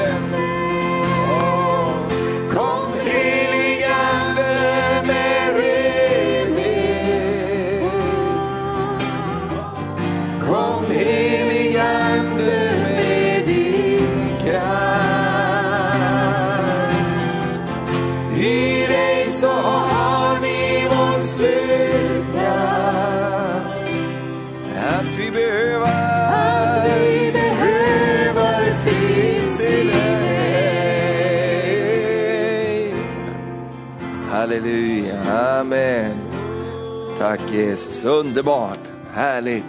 Ande. Åh, Tack Jesus, underbart, härligt.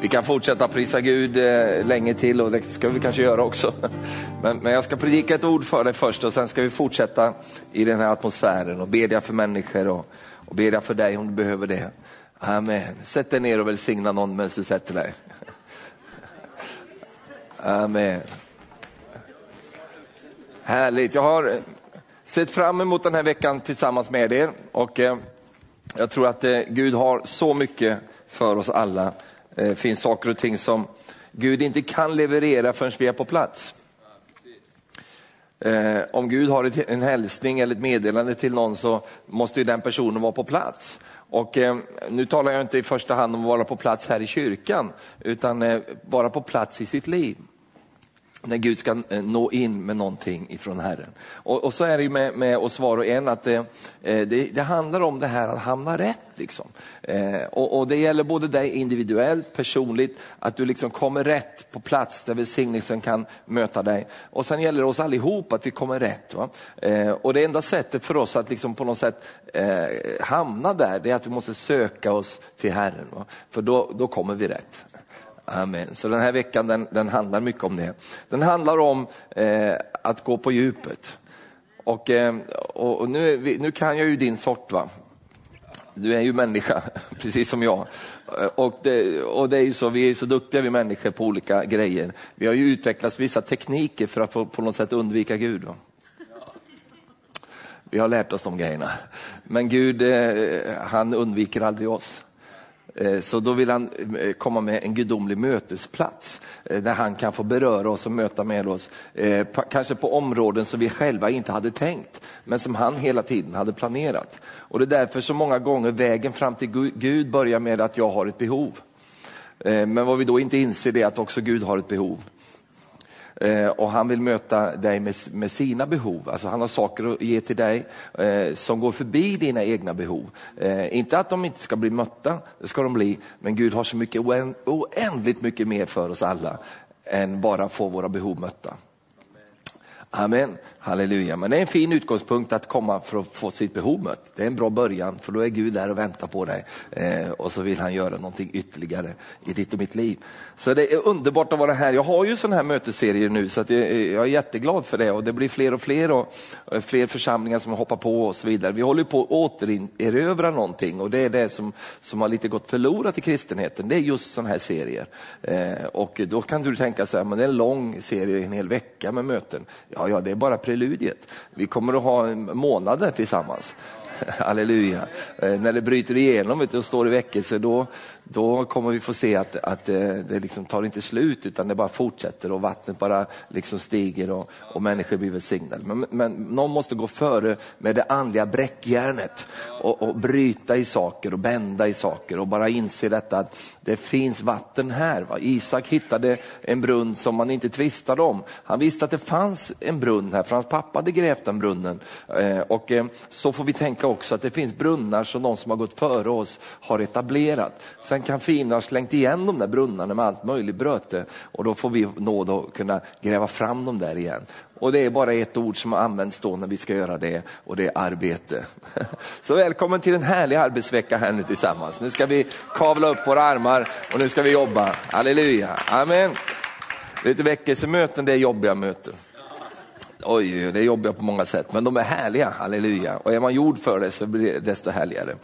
Vi kan fortsätta prisa Gud eh, länge till och det ska vi kanske göra också. Men, men jag ska predika ett ord för dig först och sen ska vi fortsätta i den här atmosfären och bedja för människor och, och bedja för dig om du behöver det. Amen. Sätt dig ner och välsigna någon medan du sätter dig. Amen. Härligt. Jag har sett fram emot den här veckan tillsammans med er och eh, jag tror att eh, Gud har så mycket för oss alla. Det finns saker och ting som Gud inte kan leverera förrän vi är på plats. Eh, om Gud har ett, en hälsning eller ett meddelande till någon så måste ju den personen vara på plats. Och eh, nu talar jag inte i första hand om att vara på plats här i kyrkan, utan eh, vara på plats i sitt liv när Gud ska eh, nå in med någonting ifrån Herren. Och, och så är det ju med, med oss var och en att det, eh, det, det handlar om det här att hamna rätt. Liksom. Eh, och, och, det gäller både dig individuellt, personligt, att du liksom kommer rätt på plats där välsignelsen kan möta dig. Och sen gäller det oss allihop att vi kommer rätt. Va? Eh, och det enda sättet för oss att liksom på något sätt eh, hamna där, det är att vi måste söka oss till Herren. Va? För då, då kommer vi rätt. Amen. Så den här veckan den, den handlar mycket om det. Den handlar om eh, att gå på djupet. Och, eh, och, nu, vi, nu kan jag ju din sort va. Du är ju människa, precis som jag. Och det, och det är ju så, vi är så duktiga vi människor på olika grejer. Vi har ju utvecklat vissa tekniker för att på, på något sätt undvika Gud. Va? Vi har lärt oss de grejerna. Men Gud, eh, han undviker aldrig oss. Eh, så då vill han eh, komma med en gudomlig mötesplats eh, där han kan få beröra oss och möta med oss. Kanske på områden som vi själva inte hade tänkt, men som han hela tiden hade planerat. Och det är därför så många gånger vägen fram till Gud börjar med att jag har ett behov. Men vad vi då inte inser det är att också Gud har ett behov. Eh, och han vill möta dig med, med sina behov. Alltså han har saker att ge till dig eh, som går förbi dina egna behov. Eh, inte att de inte ska bli mötta, det ska de bli, men Gud har så mycket oändligt mycket mer för oss alla än bara få våra behov mötta. Amen, halleluja. Men det är en fin utgångspunkt att komma för att få sitt behov mött. Det är en bra början, för då är Gud där och väntar på dig. Eh, och så vill han göra någonting ytterligare i ditt och mitt liv. Så det är underbart att vara här. Jag har ju sådana här mötesserier nu, så att jag, jag är jätteglad för det. Och det blir fler och fler och, och fler församlingar som hoppar på och så vidare. Vi håller på att återerövra någonting och det är det som, som har lite gått förlorat i kristenheten. Det är just sådana här serier. Eh, och då kan du tänka så här, men det är en lång serie, en hel vecka med möten. Ja, ja, det är bara preludiet. Vi kommer att ha månader tillsammans. Halleluja. Eh, när det bryter igenom och står i väckelse, då, då kommer vi få se att, att det, det liksom tar inte slut, utan det bara fortsätter och vattnet bara liksom stiger och, och människor blir välsignade. Men, men någon måste gå före med det andliga bräckjärnet och, och bryta i saker och bända i saker och bara inse detta att det finns vatten här. Va? Isak hittade en brunn som man inte tvistade om. Han visste att det fanns en brunn här, för hans pappa hade grävt den brunnen. Eh, och eh, så får vi tänka också att det finns brunnar som de som har gått före oss har etablerat. Sen kan fiender ha slängt igen de där brunnarna med allt möjligt bröte och då får vi nåd att kunna gräva fram dem där igen. Och det är bara ett ord som används då när vi ska göra det och det är arbete. Så välkommen till en härlig arbetsvecka här nu tillsammans. Nu ska vi kavla upp våra armar och nu ska vi jobba. Halleluja, amen. Lite väckelsemöten, det är jobbiga möten. Oj, det är jobbiga på många sätt, men de är härliga, halleluja. Och är man gjord för det så blir det desto härligare.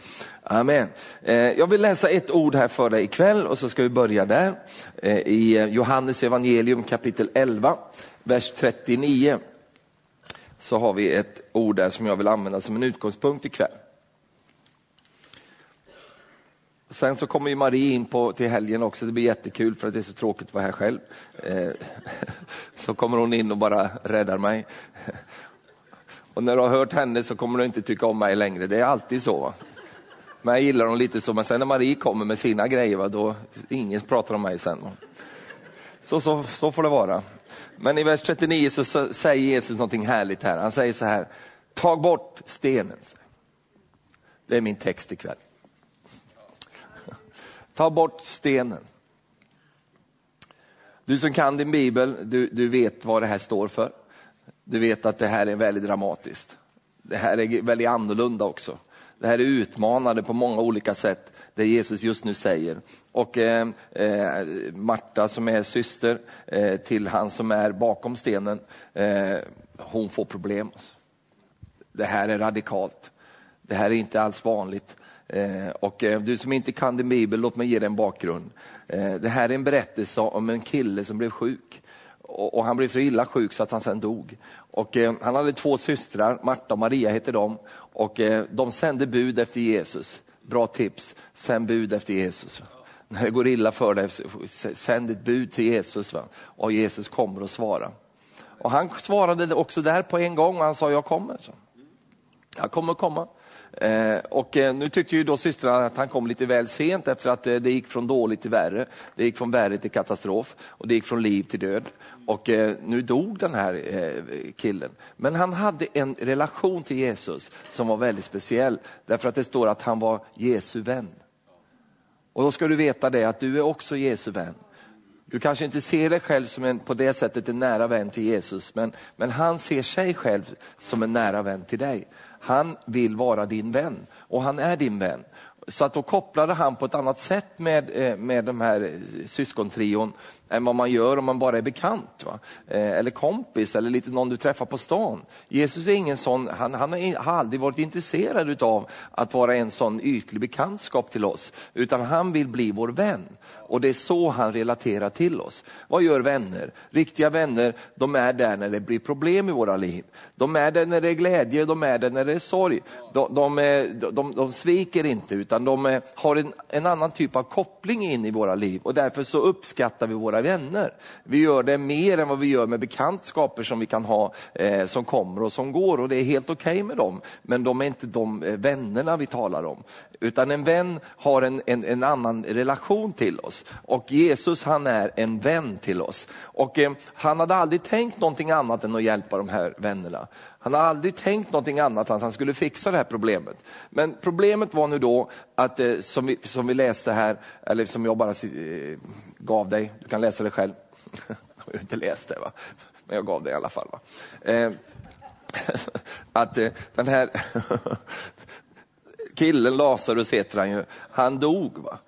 Amen. Eh, jag vill läsa ett ord här för dig ikväll och så ska vi börja där. Eh, I Johannes evangelium kapitel 11, vers 39. Så har vi ett ord där som jag vill använda som en utgångspunkt ikväll. Sen så kommer ju Marie in på, till helgen också, det blir jättekul för att det är så tråkigt att vara här själv. Eh, så kommer hon in och bara räddar mig. Och när du har hört henne så kommer du inte tycka om mig längre, det är alltid så. Va? Men jag gillar hon lite så, men sen när Marie kommer med sina grejer, va, då ingen pratar om mig sen. Va? Så, så, så får det vara. Men i vers 39 så säger Jesus någonting härligt här. Han säger så här, tag bort stenen. Det är min text ikväll. Ta bort stenen. Du som kan din bibel, du, du vet vad det här står för. Du vet att det här är väldigt dramatiskt. Det här är väldigt annorlunda också. Det här är utmanande på många olika sätt, det Jesus just nu säger. Och eh, eh, Marta som är syster eh, till han som är bakom stenen, eh, hon får problem. Det här är radikalt. Det här är inte alls vanligt. Eh, och eh, du som inte kan din bibel, låt mig ge dig en bakgrund. Eh, det här är en berättelse om en kille som blev sjuk. Och han blev så illa sjuk så att han sen dog. Och han hade två systrar, Marta och Maria hette de. Och de sände bud efter Jesus. Bra tips, sänd bud efter Jesus. När det går illa för dig, sänd ett bud till Jesus. Va? Och Jesus kommer och svarar. Och han svarade också där på en gång och han sa, jag kommer. Så. Jag kommer komma. Eh, och eh, nu tyckte ju då systrarna att han kom lite väl sent efter att eh, det gick från dåligt till värre. Det gick från värre till katastrof och det gick från liv till död. Och nu dog den här killen. Men han hade en relation till Jesus som var väldigt speciell. Därför att det står att han var Jesu vän. Och då ska du veta det att du är också Jesu vän. Du kanske inte ser dig själv som en, på det sättet en nära vän till Jesus, men, men han ser sig själv som en nära vän till dig. Han vill vara din vän och han är din vän. Så att då kopplade han på ett annat sätt med, eh, med de här eh, syskontrion än vad man gör om man bara är bekant. Va? Eh, eller kompis eller lite någon du träffar på stan. Jesus är ingen sån, han, han har aldrig varit intresserad av att vara en sån ytlig bekantskap till oss. Utan han vill bli vår vän. Och det är så han relaterar till oss. Vad gör vänner? Riktiga vänner, de är där när det blir problem i våra liv. De är där när det är glädje, de är där när det är sorg. De, de, eh, de, de, de sviker inte utan de eh, har en, en annan typ av koppling in i våra liv. Och därför så uppskattar vi våra vänner. Vi gör det mer än vad vi gör med bekantskaper som vi kan ha, eh, som kommer och som går och det är helt okej okay med dem. Men de är inte de eh, vännerna vi talar om. Utan en vän har en, en, en, annan relation till oss. Och Jesus han är en vän till oss. Och eh, han hade aldrig tänkt någonting annat än att hjälpa de här vännerna. Han har aldrig tänkt någonting annat än att han skulle fixa det här problemet. Men problemet var nu då att, eh, som, vi, som vi läste här, eller som jag bara eh, gav dig, du kan läsa det själv. jag har inte läst det, va? men jag gav det i alla fall. Va? Eh, att eh, den här killen, Lazarus heter han ju, han dog. Va?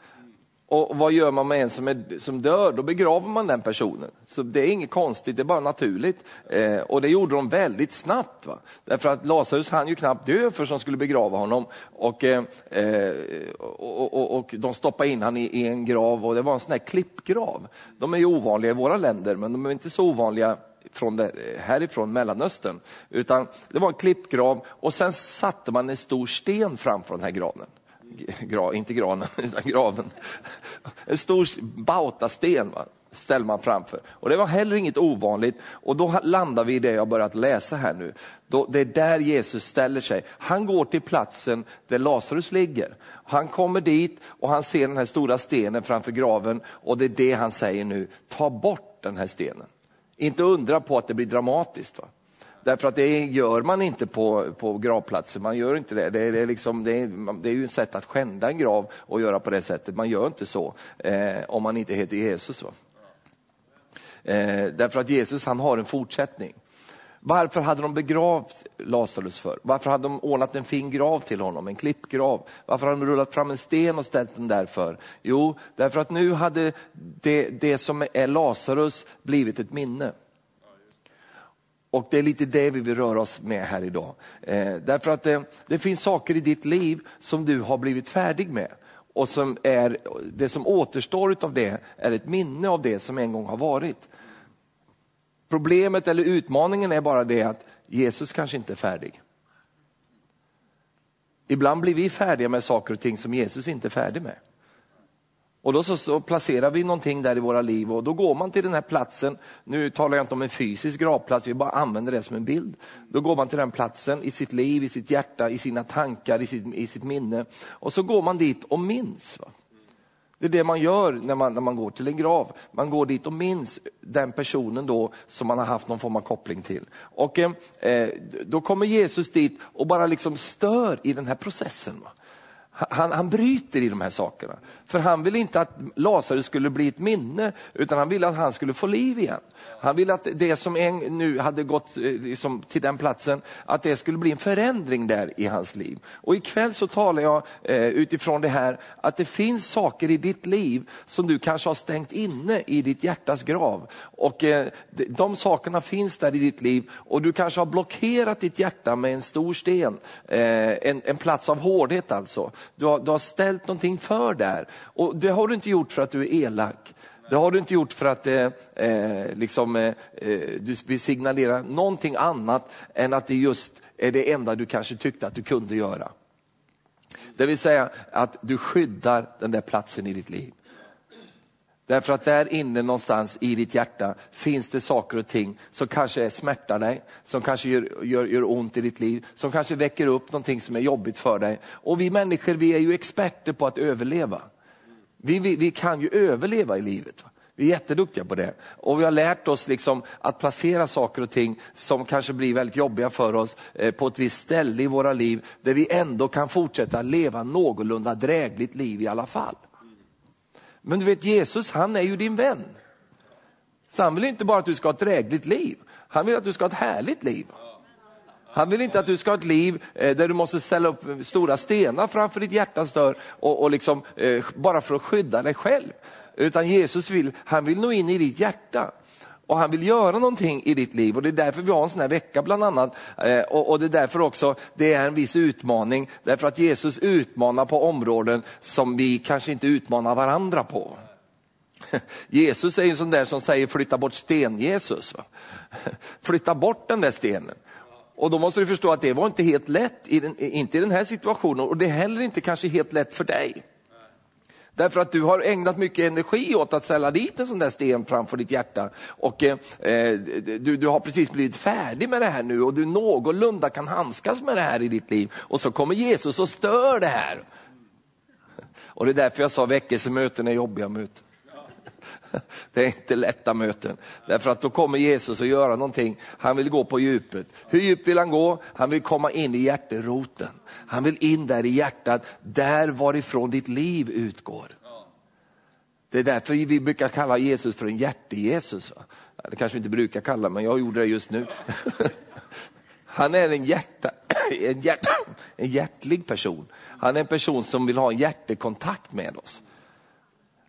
Och vad gör man med en som, är, som dör? Då begraver man den personen. Så det är inget konstigt, det är bara naturligt. Eh, och det gjorde de väldigt snabbt. Va? Därför att Lazarus hann ju knappt dö för som skulle begrava honom. Och, eh, eh och, och, och, de stoppade in honom i, i, en grav och det var en sån här klippgrav. De är ju ovanliga i våra länder, men de är inte så ovanliga från det, eh, härifrån Mellanöstern. Utan det var en klippgrav och sen satte man en stor sten framför den här graven gra, inte granen, utan graven. En stor bautasten va? ställer man framför. Och det var heller inget ovanligt. Och då landar vi i det jag börjat läsa här nu. Då, det är där Jesus ställer sig. Han går till platsen där Lazarus ligger. Han kommer dit och han ser den här stora stenen framför graven och det är det han säger nu, ta bort den här stenen. Inte undra på att det blir dramatiskt. Va? Därför att det gör man inte på, på gravplatser, man gör inte det. Det är, det är, liksom, det är, det är ju ett sätt att skända en grav och göra på det sättet. Man gör inte så eh, om man inte heter Jesus. Va? Eh, därför att Jesus han har en fortsättning. Varför hade de begravt Lazarus för? Varför hade de ordnat en fin grav till honom, en klippgrav? Varför hade de rullat fram en sten och ställt den där för? Jo, därför att nu hade det, det som är Lazarus blivit ett minne. Och det är lite det vi vill röra oss med här idag. Eh, därför att det, det finns saker i ditt liv som du har blivit färdig med. Och som är, det som återstår av det är ett minne av det som en gång har varit. Problemet eller utmaningen är bara det att Jesus kanske inte är färdig. Ibland blir vi färdiga med saker och ting som Jesus inte är färdig med. Och då så, så, placerar vi någonting där i våra liv och då går man till den här platsen, nu talar jag inte om en fysisk gravplats, vi bara använder det som en bild. Då går man till den platsen i sitt liv, i sitt hjärta, i sina tankar, i sitt, i sitt minne. Och så går man dit och minns. Va? Det är det man gör när man, när man går till en grav. Man går dit och minns den personen då som man har haft någon form av koppling till. Och eh, eh Då kommer Jesus dit och bara liksom stör i den här processen. Va? Han, han bryter i de här sakerna. För han vill inte att Lazarus skulle bli ett minne, utan han ville att han skulle få liv igen. Han ville att det som en, nu hade gått eh, liksom, till den platsen, att det skulle bli en förändring där i hans liv. Och ikväll så talar jag eh, utifrån det här, att det finns saker i ditt liv som du kanske har stängt inne i ditt hjärtas grav. Och eh, de, de sakerna finns där i ditt liv och du kanske har blockerat ditt hjärta med en stor sten, eh, en, en plats av hårdhet alltså. Du har, du har ställt någonting för där. Och det har du inte gjort för att du är elak. Det har du inte gjort för att eh, eh liksom, eh, eh, du vill signalera någonting annat än att det just är det enda du kanske tyckte att du kunde göra. Det vill säga att du skyddar den där platsen i ditt liv. Därför att där inne någonstans i ditt hjärta finns det saker och ting som kanske smärtar dig, som kanske gör, gör, gör ont i ditt liv, som kanske väcker upp någonting som är jobbigt för dig. Och vi människor vi är ju experter på att överleva. Vi, vi, vi kan ju överleva i livet. Vi är jätteduktiga på det. Och vi har lärt oss liksom att placera saker och ting som kanske blir väldigt jobbiga för oss eh, på ett visst ställe i våra liv, där vi ändå kan fortsätta leva någorlunda drägligt liv i alla fall. Men du vet Jesus, han är ju din vän. Så han vill inte bara att du ska ha ett drägligt liv, han vill att du ska ha ett härligt liv. Han vill inte att du ska ha ett liv eh, där du måste ställa upp stora stenar framför ditt hjärtas dörr och, och liksom, eh, bara för att skydda dig själv. Utan Jesus vill, han vill nå in i ditt hjärta och han vill göra någonting i ditt liv och det är därför vi har en sån här vecka bland annat. Eh, och, det är därför också det är en viss utmaning, därför att Jesus utmanar på områden som vi kanske inte utmanar varandra på. Jesus är ju sån där som säger flytta bort sten-Jesus. Flytta bort den där stenen. Och då måste du förstå att det var inte helt lätt, i den, inte i den här situationen och det är heller inte kanske helt lätt för dig. Därför att du har ägnat mycket energi åt att ställa dit en sån där sten framför ditt hjärta. Och eh, eh, du, du har precis blivit färdig med det här nu och du någorlunda kan handskas med det här i ditt liv. Och så kommer Jesus och stör det här. Och det är därför jag sa väckelsemöten är jobbiga möten. Det är inte lätta möten. Därför att då kommer Jesus att göra någonting. Han vill gå på djupet. Hur djupt vill han gå? Han vill komma in i hjärteroten. Han vill in där i hjärtat, där varifrån ditt liv utgår. Det är därför vi brukar kalla Jesus för en hjärte-Jesus. Det kanske vi inte brukar kalla, men jag gjorde det just nu. Han är en, hjärta, en, hjärt, en hjärtlig person. Han är en person som vill ha en hjärtekontakt med oss.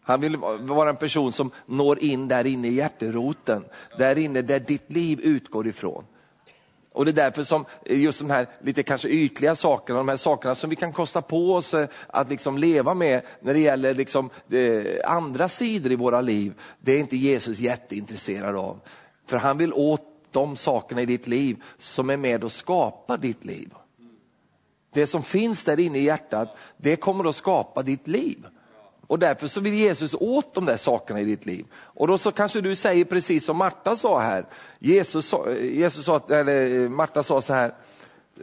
Han vill vara en person som når in där inne i hjärteroten, där inne där ditt liv utgår ifrån. Och det är därför som just de här lite kanske ytliga sakerna, de här sakerna som vi kan kosta på oss eh, att liksom leva med när det gäller liksom eh, andra sidor i våra liv, det är inte Jesus jätteintresserad av. För han vill åt de sakerna i ditt liv som är med och skapar ditt liv. Det som finns där inne i hjärtat, det kommer att skapa ditt liv. Och därför så vill Jesus åt de där sakerna i ditt liv. Och då så kanske du säger precis som Marta sa här. Jesus, Jesus sa, eller Marta sa så här,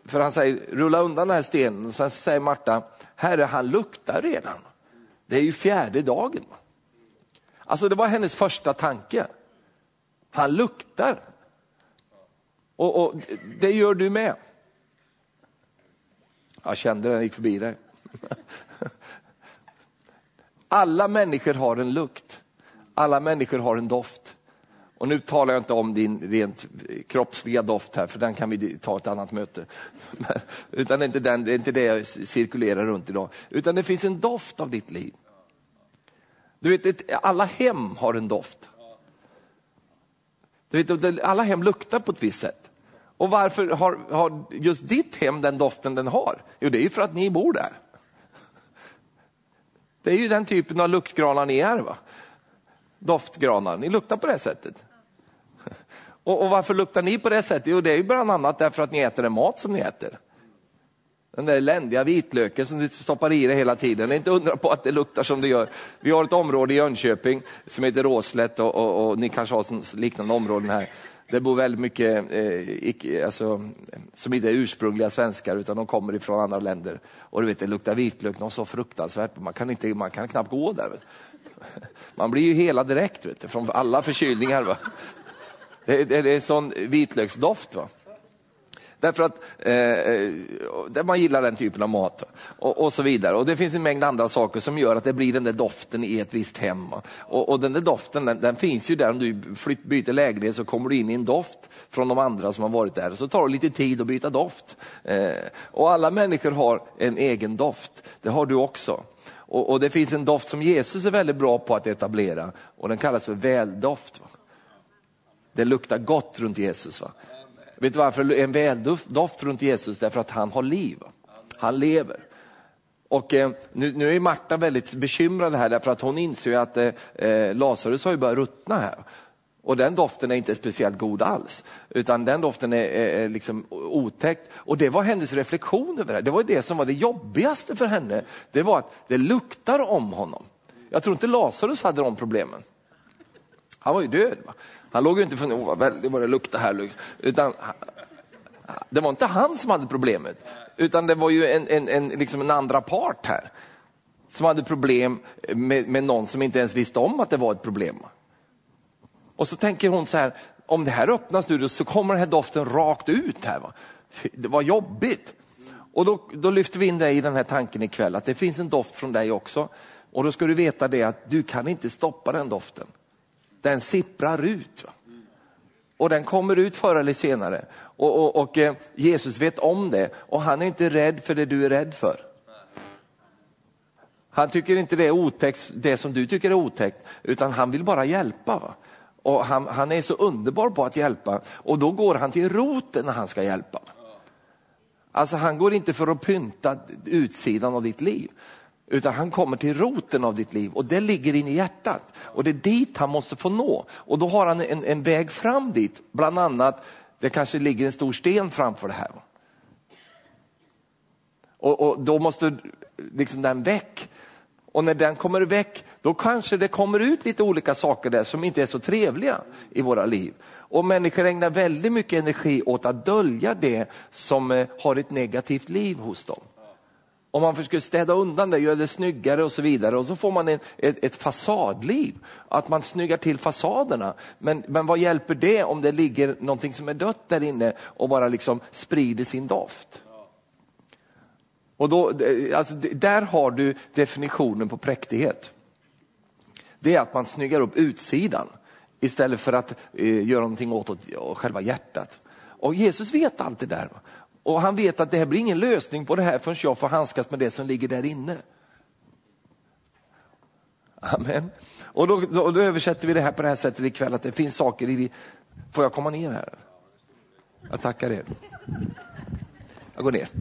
för han säger rulla undan den här stenen. Sen säger Marta, herre han luktar redan. Det är ju fjärde dagen. Alltså det var hennes första tanke. Han luktar. Och, och det gör du med. Jag kände den gick förbi dig. Alla människor har en lukt. Alla människor har en doft. Och nu talar jag inte om din rent kroppsliga doft här, för den kan vi ta ett annat möte. Utan det är, inte den, det är inte det jag cirkulerar runt idag. Utan det finns en doft av ditt liv. Du vet, alla hem har en doft. Du vet, alla hem luktar på ett visst sätt. Och varför har, har just ditt hem den doften den har? Jo, det är ju för att ni bor där. Det är ju den typen av luktgranar ni är. Va? Doftgranar, ni luktar på det sättet. Och, och, varför luktar ni på det sättet? Jo, det är ju bland annat därför att ni äter den mat som ni äter. Den där eländiga vitlöken som du stoppar i dig hela tiden. Det är inte undra på att det luktar som det gör. Vi har ett område i Jönköping som heter Råslätt och, och, och ni kanske har liknande områden här. Det bor väldigt mycket eh, icke, alltså, som inte är ursprungliga svenskar utan de kommer ifrån andra länder. Och du vet, det luktar vitlök något så fruktansvärt. Man kan, inte, man kan knappt gå där. Vet. Man blir ju hela direkt vet, från alla förkylningar. Va? Det, det, det är sån vitlöksdoft. Va? Därför att eh, eh, man gillar den typen av mat och, och, så vidare. Och Det finns en mängd andra saker som gör att det blir den där doften i ett visst hem. Och, och den där doften den, den, finns ju där, om du flytt, byter lägenhet så kommer du in i en doft från de andra som har varit där. Så tar det lite tid att byta doft. Eh, och alla människor har en egen doft, det har du också. Och, och, Det finns en doft som Jesus är väldigt bra på att etablera och den kallas för väldoft. Va? Det luktar gott runt Jesus. Va? Vet du varför en väldoft runt Jesus? Därför att han har liv. Han lever. Och eh, nu, nu är Marta väldigt bekymrad här därför att hon inser att eh, eh, Lazarus har ju börjat ruttna här. Och den doften är inte speciellt god alls, utan den doften är, är, är liksom otäckt. Och det var hennes reflektion över det här, Det var det som var det jobbigaste för henne. Det var att det luktar om honom. Jag tror inte Lazarus hade de problemen. Han var ju död. Va? Han låg ju inte för oh, vad väldigt vad det luktar här. Liksom. Utan, det var inte han som hade problemet, utan det var ju en, en, en, liksom en andra part här. Som hade problem med, med någon som inte ens visste om att det var ett problem. Och så tänker hon så här, om det här öppnas nu så kommer den här doften rakt ut här. Va? Det var jobbigt. Och då, då lyfter vi in dig i den här tanken ikväll, att det finns en doft från dig också. Och då ska du veta det att du kan inte stoppa den doften den sipprar ut. Va? Och den kommer ut förr eller senare. Och, och, och eh, Jesus vet om det och han är inte rädd för det du är rädd för. Han tycker inte det är otäckt, det som du tycker är otäckt, utan han vill bara hjälpa. Va? Och han, han, är så underbar på att hjälpa och då går han till roten när han ska hjälpa. Alltså han går inte för att pynta utsidan av ditt liv, utan han kommer till roten av ditt liv och det ligger in i hjärtat. Och det är dit han måste få nå. Och då har han en, en väg fram dit, bland annat, det kanske ligger en stor sten framför det här. Och, och då måste liksom den väck. Och när den kommer väck, då kanske det kommer ut lite olika saker där som inte är så trevliga i våra liv. Och människor ägnar väldigt mycket energi åt att dölja det som eh, har ett negativt liv hos dem om man försöker städa undan det, göra det snyggare och så vidare och så får man en, ett, ett fasadliv, att man snyggar till fasaderna. Men, men vad hjälper det om det ligger någonting som är dött där inne och bara liksom sprider sin doft? Och då, alltså, där har du definitionen på präktighet. Det är att man snyggar upp utsidan istället för att eh, göra någonting åt, åt själva hjärtat. Och Jesus vet allt det där. Och han vet att det här blir ingen lösning på det här förrän jag får handskas med det som ligger där inne. Amen. Och då, då, då, översätter vi det här på det här sättet ikväll, att det finns saker i... Får jag komma ner här? Jag tackar er. Jag går ner.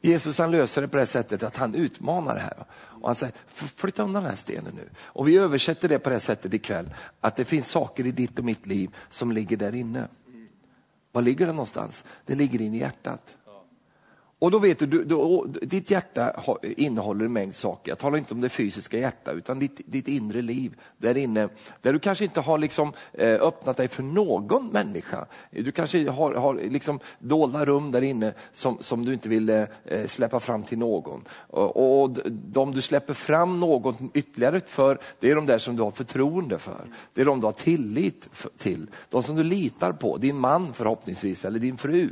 Jesus han löser det på det sättet att han utmanar det här. Och han säger, flytta undan den här stenen nu. Och vi översätter det på det sättet ikväll, att det finns saker i ditt och mitt liv som ligger där inne. Var ligger det någonstans? Det ligger in i hjärtat. Och då vet du, du, du, ditt hjärta innehåller en mängd saker. Jag talar inte om det fysiska hjärtat utan ditt, ditt inre liv där inne. Där du kanske inte har liksom, eh, öppnat dig för någon människa. Du kanske har, har liksom dolda rum där inne som, som du inte vill eh, eh släppa fram till någon. Och, och de du släpper fram något ytterligare för, det är de där som du har förtroende för. Det är de du har tillit till. De som du litar på. Din man förhoppningsvis, eller din fru.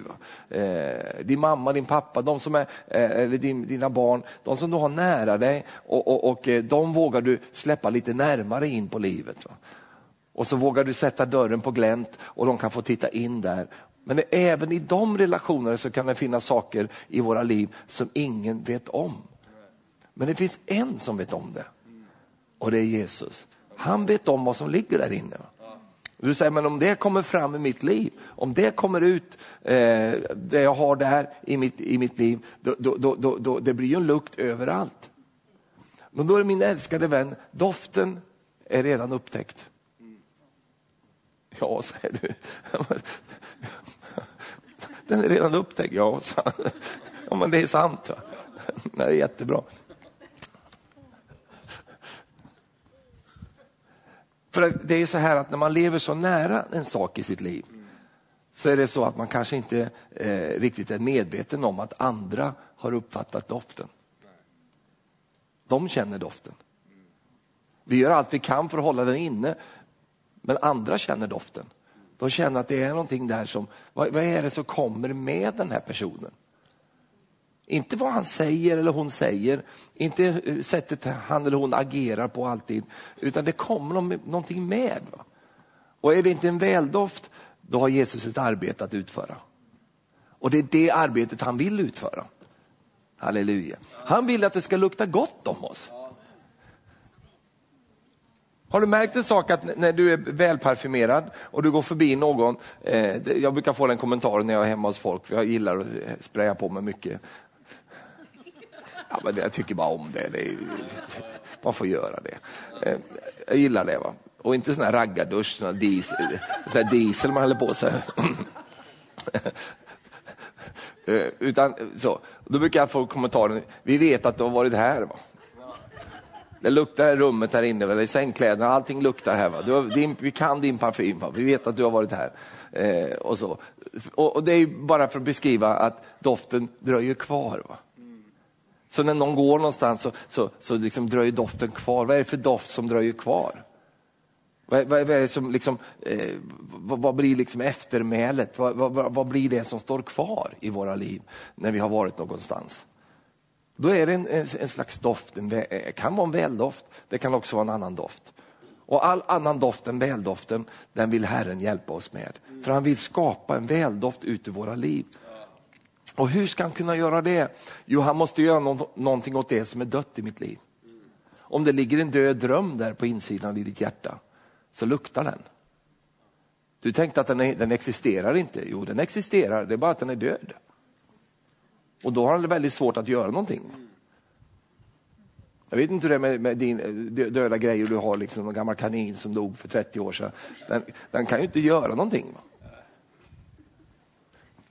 Eh, din mamma, din pappa pappa, de som är, eh, eller dina barn, de som du har nära dig och, och, och eh, de vågar du släppa lite närmare in på livet. Va? Och så vågar du sätta dörren på glänt och de kan få titta in där. Men även i de relationerna så kan det finnas saker i våra liv som ingen vet om. Men det finns en som vet om det och det är Jesus. Han vet om vad som ligger där inne. Du säger, men om det kommer fram i mitt liv, om det kommer ut, eh, det jag har där i mitt, i mitt liv, då, då, då, då, det blir ju en lukt överallt. Men då är min älskade vän, doften är redan upptäckt. Ja, säger du. Den är redan upptäckt. Ja, så. ja men det är sant. Va? Det är jättebra. För det är så här att när man lever så nära en sak i sitt liv så är det så att man kanske inte eh, riktigt är medveten om att andra har uppfattat doften. De känner doften. Vi gör allt vi kan för att hålla den inne, men andra känner doften. De känner att det är någonting där som, vad, vad är det som kommer med den här personen? Inte vad han säger eller hon säger, inte eh, sättet han eller hon agerar på alltid, utan det kommer någonting med. Va? Och är det inte en väldoft, då har Jesus ett arbete att utföra. Och det är det arbetet han vill utföra. Halleluja. Han vill att det ska lukta gott om oss. Har du märkt en sak att när du är välparfymerad och du går förbi någon, eh, jag brukar få den kommentaren när jag är hemma hos folk, för jag gillar att eh, spraya på mig mycket. Ja, men jag tycker bara om det, det är, man får göra det. Eh, jag gillar det. va. Och inte sån här raggardusch, sån här diesel, sån här diesel man häller på sig. Eh, utan så, då brukar jag få kommentaren, vi vet att du har varit här. Va? Det luktar i rummet här inne, eller i sängkläderna, allting luktar här. Va? Har, din, vi kan din parfym, va? vi vet att du har varit här. Eh, och, så. Och, och, Det är bara för att beskriva att doften dröjer kvar. Va? Så när någon går någonstans så, så, så liksom dröjer doften kvar. Vad är det för doft som dröjer kvar? Vad, vad, vad är det som liksom, eh, vad, vad, blir liksom eftermälet? Vad, vad, blir det som står kvar i våra liv när vi har varit någonstans? Då är det en, en, en slags doft, det eh, kan vara en väldoft, det kan också vara en annan doft. Och all annan doft än väldoften, den vill Herren hjälpa oss med. För han vill skapa en väldoft ut i våra liv. Och hur ska han kunna göra det? Jo, han måste göra någonting åt det som är dött i mitt liv. Om det ligger en död dröm där på insidan i ditt hjärta, så luktar den. Du tänkte att den, är, den existerar inte. Jo, den existerar, det är bara att den är död. Och då har han väldigt svårt att göra någonting. Jag vet inte hur det är med, med din eh, döda grejer du har, liksom en gammal kanin som dog för 30 år sedan. Den, den kan ju inte göra någonting.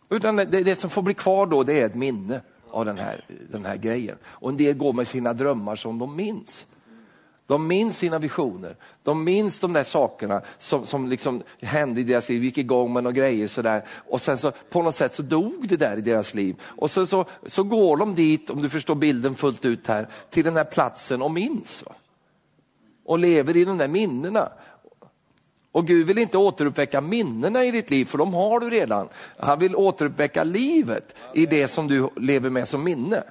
Utan det, det, som får bli kvar då, det är ett minne av den här, den här grejen. Och en del går med sina drömmar som de minns. De minns sina visioner, de minns de där sakerna som, som liksom hände i deras liv, gick igång med några grejer sådär. Och sen så på något sätt så dog det där i deras liv. Och så, så, så går de dit, om du förstår bilden fullt ut här, till den här platsen och minns. Va? Och lever i de där minnena. Och Gud vill inte återuppväcka minnena i ditt liv, för de har du redan. Han vill återuppväcka livet i det som du lever med som minne.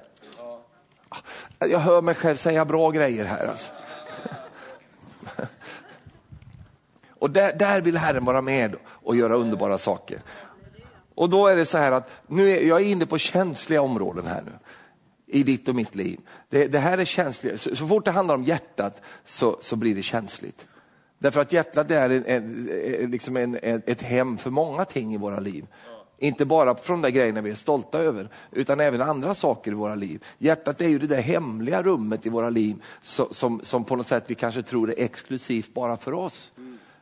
Jag hör mig själv säga bra grejer här. Alltså. Och där, där vill Herren vara med och göra underbara saker. Och då är det så här att nu är jag är inne på känsliga områden här nu i ditt och mitt liv. Det, det här är känsligt. Så, så, fort det handlar om hjärtat så, så blir det känsligt. Därför att hjärtat är en, en, liksom en, ett hem för många ting i våra liv. Inte bara från de grejerna vi är stolta över, utan även andra saker i våra liv. Hjärtat är ju det där hemliga rummet i våra liv som, som, som på något sätt vi kanske tror är exklusivt bara för oss.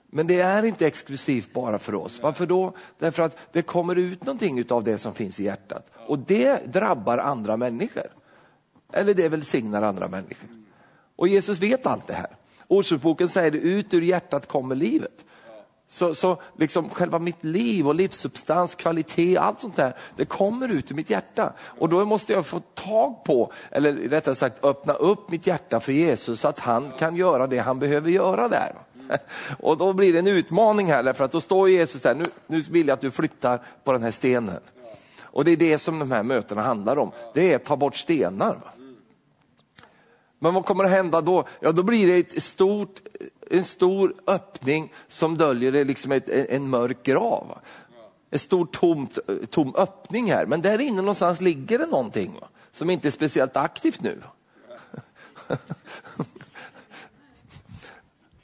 Men det är inte exklusivt bara för oss. Varför då? Därför att det kommer ut någonting av det som finns i hjärtat. Och det drabbar andra människor. Eller det välsignar andra människor. Och Jesus vet allt det här. Ordspråksboken säger det, ut ur hjärtat kommer livet. Så, så liksom själva mitt liv och livssubstans, kvalitet, allt sånt där, det kommer ut ur mitt hjärta. Och då måste jag få tag på, eller rättare sagt öppna upp mitt hjärta för Jesus så att han kan göra det han behöver göra där. Och då blir det en utmaning här, därför att då står Jesus där, nu, nu vill jag att du flyttar på den här stenen. Och det är det som de här mötena handlar om, det är att ta bort stenar. Men vad kommer att hända då? Ja, då blir det ett stort, en stor öppning som döljer det liksom ett, en mörk grav. En stor tomt, tom öppning här, men där inne någonstans ligger det någonting va? som inte är speciellt aktivt nu.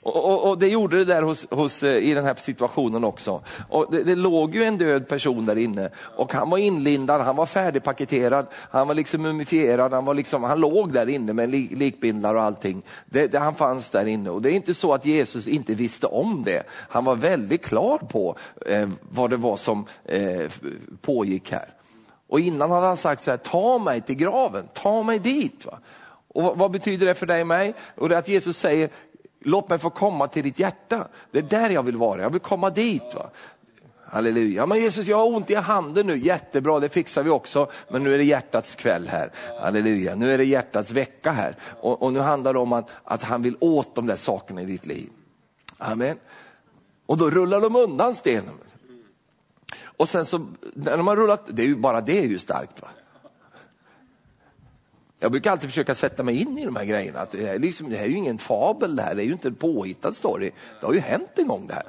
Och, och, och, det gjorde det där hos, hos, eh, i den här situationen också. Och det, det, låg ju en död person där inne och han var inlindad, han var färdigpaketerad, han var liksom mumifierad, han, var liksom, han låg där inne med likbindlar och allting. Det, det, han fanns där inne och det är inte så att Jesus inte visste om det. Han var väldigt klar på eh, vad det var som eh, pågick här. Och innan hade han sagt så här, ta mig till graven, ta mig dit. Va? Och vad betyder det för dig och mig? Och det är att Jesus säger, låt mig få komma till ditt hjärta. Det är där jag vill vara, jag vill komma dit. Va? Halleluja. Men Jesus, jag har ont i handen nu. Jättebra, det fixar vi också. Men nu är det hjärtats kväll här. Halleluja. Nu är det hjärtats vecka här. Och, och nu handlar det om att, att han vill åt de där sakerna i ditt liv. Amen. Och då rullar de undan stenen. Och sen så, när de har rullat, det är ju, bara det är ju starkt. Va? Jag brukar alltid försöka sätta mig in i de här grejerna. Att det, här, liksom, det här är ju ingen fabel det här, det är ju inte en påhittad story. Det har ju hänt en gång det här.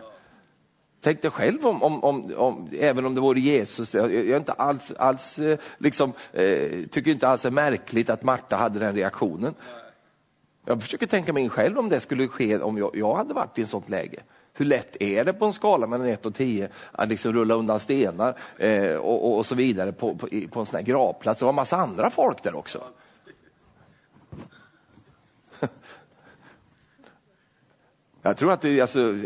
Tänk dig själv om, om, om, om även om det vore Jesus, jag, jag inte alls, alls eh, liksom, eh, tycker inte alls det är märkligt att Marta hade den reaktionen. Jag försöker tänka mig in själv om det skulle ske om jag, jag hade varit i ett sånt läge. Hur lätt är det på en skala mellan 1 och 10 att liksom rulla undan stenar eh, och, och, och, så vidare på, på, på en sån här gravplats? Det var en massa andra folk där också. Jag tror att det, alltså,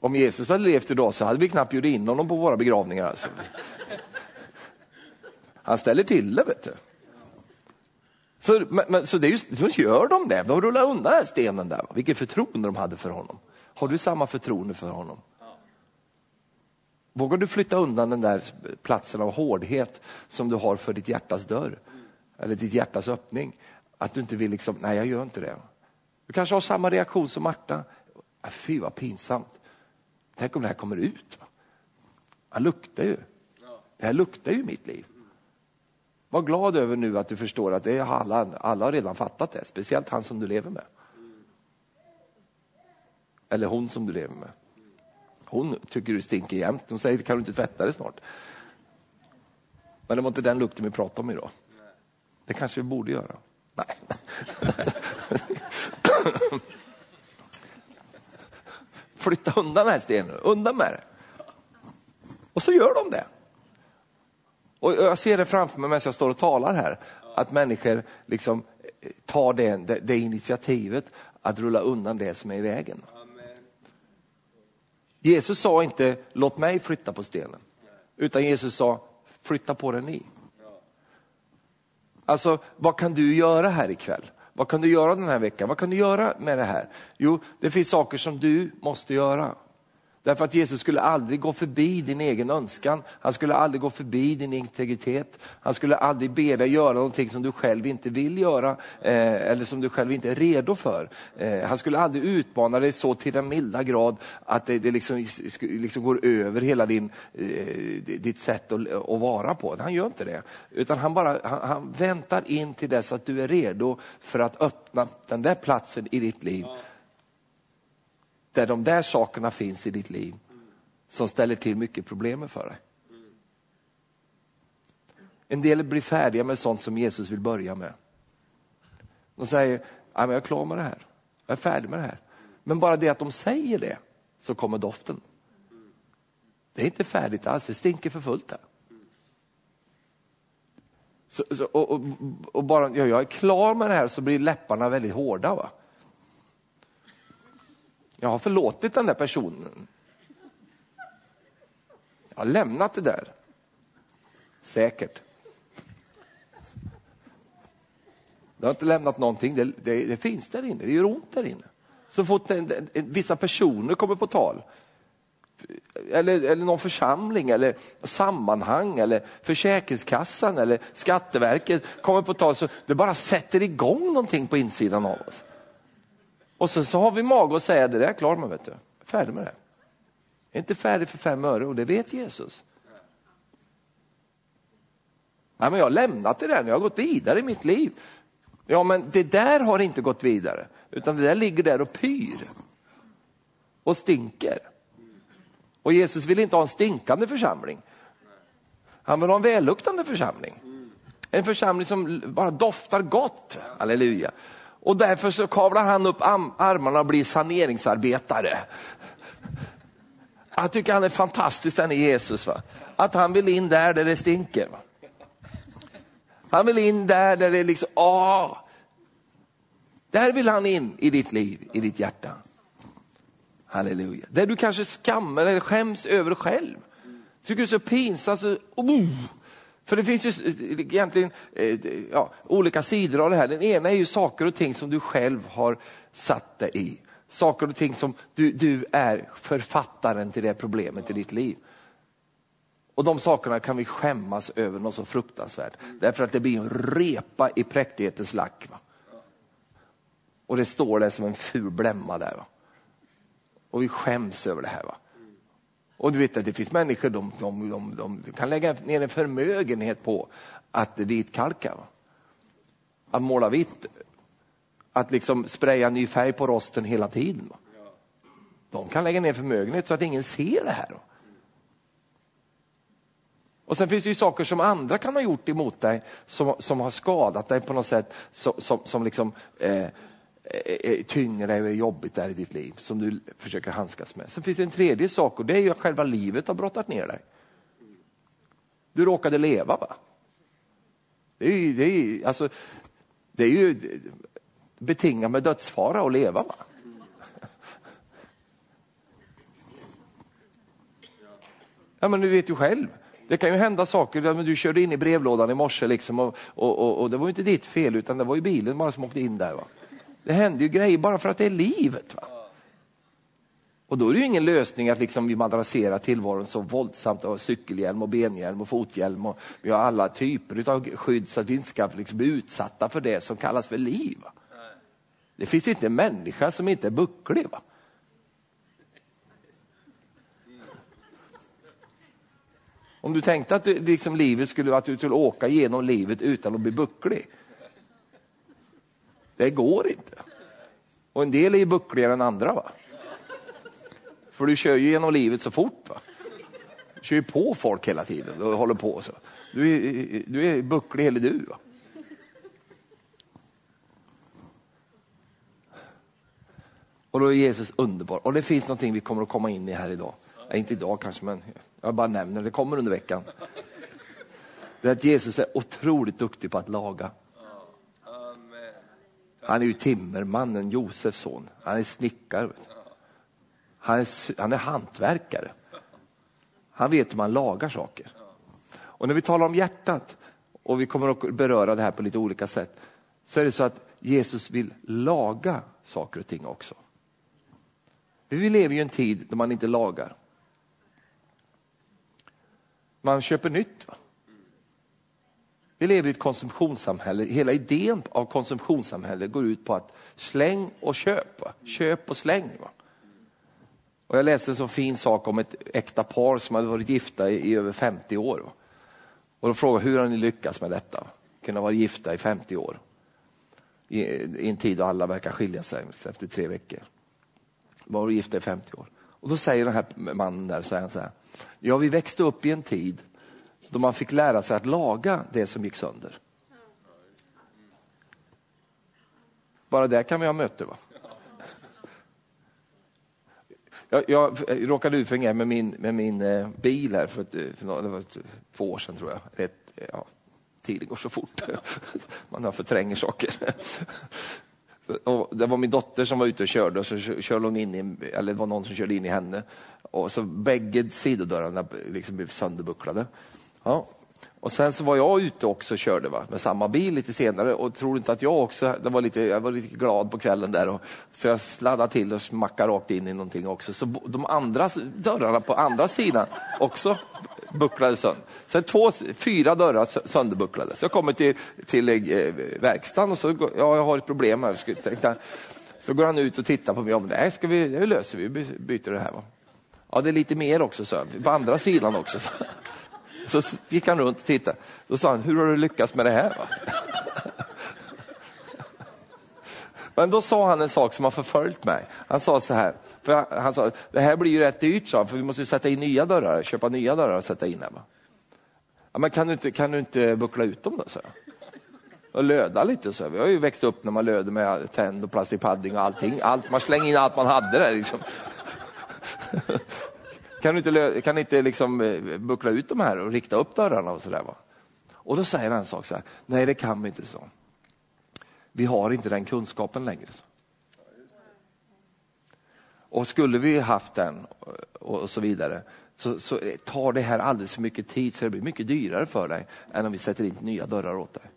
om Jesus hade levt idag så hade vi knappt bjudit in honom på våra begravningar. Alltså. Han ställer till det, vet du. Så, men, så, det är just, så gör de det, de rullar undan den stenen där. Vilket förtroende de hade för honom. Har du samma förtroende för honom? Vågar du flytta undan den där platsen av hårdhet som du har för ditt hjärtas dörr? Eller ditt hjärtas öppning? Att du inte vill liksom, nej jag gör inte det. Du kanske har samma reaktion som Marta. Fy vad pinsamt. Tänk om det här kommer ut. Han luktar ju. Det här luktar ju mitt liv. Var glad över nu att du förstår att det är alla, alla har redan fattat det, speciellt han som du lever med. Eller hon som du lever med. Hon tycker du stinker jämt. Hon säger, kan du inte tvätta det snart? Men det var inte den lukten vi pratade om idag. Det kanske vi borde göra. Nej. Flytta undan den här stenen, undan med det. Och så gör de det. Och jag ser det framför mig medan jag står och talar här, att människor liksom eh, tar det, det, det initiativet att rulla undan det som är i vägen. Jesus sa inte, låt mig flytta på stenen. Utan Jesus sa, flytta på den ni. Alltså, vad kan du göra här ikväll? Vad kan du göra den här veckan? Vad kan du göra med det här? Jo, det finns saker som du måste göra. Därför att Jesus skulle aldrig gå förbi din egen önskan. Han skulle aldrig gå förbi din integritet. Han skulle aldrig be dig göra någonting som du själv inte vill göra eh, eller som du själv inte är redo för. Eh, han skulle aldrig utmana dig så till den milda grad att det, det liksom, liksom går över hela din, eh, ditt sätt att, att, vara på. Han gör inte det. Utan han, bara, han, han väntar in till dess att du är redo för att öppna den där platsen i ditt liv där de där sakerna finns i ditt liv som ställer till mycket problem för dig. En del blir färdiga med sånt som Jesus vill börja med. De säger, jag är klar med det här, jag är färdig med det här. Men bara det att de säger det, så kommer doften. Det är inte färdigt alls, det stinker för fullt här. Så, så, och, och, och, bara ja, jag är klar med det här så blir läpparna väldigt hårda. Va? Jag har förlåtit den där personen. Jag har lämnat det där. Säkert. Det har inte lämnat någonting, det, det, det, finns där inne, det gör ont där inne. Så fort en, en, en, vissa personer kommer på tal, eller, eller någon församling, eller sammanhang, eller Försäkringskassan eller Skatteverket kommer på tal, så det bara sätter igång någonting på insidan av oss. Och sen så har vi mag att säga, det där klarar klar vet du. Färdig med det. Jag är inte färdig för fem öre och det vet Jesus. Nej, men jag har lämnat det där, jag har gått vidare i mitt liv. Ja, men det där har inte gått vidare, utan det där ligger där och pyr och stinker. Och Jesus vill inte ha en stinkande församling. Han vill ha en välluktande församling. En församling som bara doftar gott, halleluja. Och därför så kavlar han upp armarna och blir saneringsarbetare. Jag tycker han är fantastisk den är Jesus. Va? Att han vill in där, där det stinker. Va? Han vill in där, där det är liksom, åh. Där vill han in i ditt liv, i ditt hjärta. Halleluja. Där du kanske skammar eller skäms över själv. Tycker det är så pinsamt. Så, oh. För det finns ju egentligen eh, ja, olika sidor av det här. Den ena är ju saker och ting som du själv har satt dig i. Saker och ting som du, du är författaren till det problemet i ditt liv. Och de sakerna kan vi skämmas över något så fruktansvärt. Därför att det blir en repa i präktighetens lack. Va? Och det står där som en ful blämma där. Va? Och vi skäms över det här. Va? Och du vet att det finns människor, de, de, de, de kan lägga ner en förmögenhet på att vitkalka. Va? Att måla vitt. Att liksom spraya ny färg på rosten hela tiden. Va? De kan lägga ner förmögenhet så att ingen ser det här. Va? Och sen finns det ju saker som andra kan ha gjort emot dig som, som har skadat dig på något sätt, som, som, som liksom, eh, Eh, eh, tynger dig och är jobbigt där i ditt liv som du försöker handskas med. Sen finns det en tredje sak och det är ju att själva livet har brottat ner dig. Du råkade leva va? Det är ju, det är ju, alltså, det är ju betingat med dödsfara att leva va? Ja men du vet ju själv. Det kan ju hända saker, du körde in i brevlådan i morse liksom och, och, och, och, det var ju inte ditt fel utan det var ju bilen bara som åkte in där. Va? Det händer ju grejer bara för att det är livet. Va? Och då är det ju ingen lösning att liksom vi madrasserar tillvaron så våldsamt och cykelhjälm och benhjälm och fothjälm och vi har alla typer av skydd så att vi inte ska liksom bli utsatta för det som kallas för liv. Va? Det finns inte en människa som inte är bucklig. Va? Om du tänkte att du, liksom livet skulle, att du skulle åka genom livet utan att bli bucklig. Det går inte. Och en del är ju buckligare än andra. va? För du kör ju genom livet så fort. va? Du kör ju på folk hela tiden och håller på så. Du är, du är bucklig hela du. Va? Och då är Jesus underbar. Och det finns någonting vi kommer att komma in i här idag. Nej, inte idag kanske, men jag bara nämner det. kommer under veckan. Det är att Jesus är otroligt duktig på att laga. Han är ju timmermannen, Josefs son. Han är snickare. Han är, han är hantverkare. Han vet hur man lagar saker. Och när vi talar om hjärtat, och vi kommer att beröra det här på lite olika sätt, så är det så att Jesus vill laga saker och ting också. Vi lever ju i en tid då man inte lagar. Man köper nytt. Va? Vi lever i ett konsumtionssamhälle. Hela idén av konsumtionssamhälle går ut på att släng och köp. Va? Köp och släng. Va? Och jag läste en så fin sak om ett äkta par som hade varit gifta i, i över 50 år. Va? Och de frågade hur har ni lyckats med detta? Kunna vara gifta i 50 år. I, I, en tid då alla verkar skilja sig efter tre veckor. Var gifta i 50 år. Och då säger den här mannen där, så här, ja vi växte upp i en tid då man fick lära sig att laga det som gick sönder. Bara där kan vi ha möte va? Jag, jag råkade ut för en grej med min, med min eh, bil här för, ett, eh, för det var ett, två år sedan tror jag. Ett, eh, ja, tiden går så fort, man förtränger saker. Och det var min dotter som var ute och körde och så körde hon in i, eller det var någon som körde in i henne. Och så bägge sidodörrarna liksom blev sönderbucklade. Ja. Och sen så var jag ute också och körde va, med samma bil lite senare och tror inte att jag också, det var lite, jag var lite glad på kvällen där. Och, så jag sladdade till och smackade rakt in i någonting också. Så de andra dörrarna på andra sidan också bucklade sönder. Så två, fyra dörrar sönderbucklade. Så jag kommer till, till eh, verkstaden och så, ja jag har ett problem här. Så, tänkte, så går han ut och tittar på mig. Ja, men det, ska vi, det löser vi, vi byter det här. Va? Ja, det är lite mer också, så. på andra sidan också. Så. Så gick han runt och tittade. Då sa han, hur har du lyckats med det här? Va? Men då sa han en sak som har förföljt mig. Han sa så här, för han sa, det här blir ju rätt dyrt, sa han, för vi måste sätta in nya dörrar, köpa nya dörrar och sätta in här. Va? Ja, men kan du inte, kan du inte buckla ut dem då? Så. och löda lite. Så. Vi har ju växt upp när man löder med tänd och plastic padding och allting. Allt, man slänger in allt man hade där. Liksom. kan du inte, kan inte liksom eh, buckla ut de här och rikta upp dörrarna och sådär? Och då säger han en sak så här, nej det kan vi inte så. Vi har inte den kunskapen längre. Så. Och skulle vi haft den eh, och så vidare så, så, eh, tar det här alldeles för mycket tid så det blir mycket dyrare för dig än om vi sätter in nya dörrar åt dig.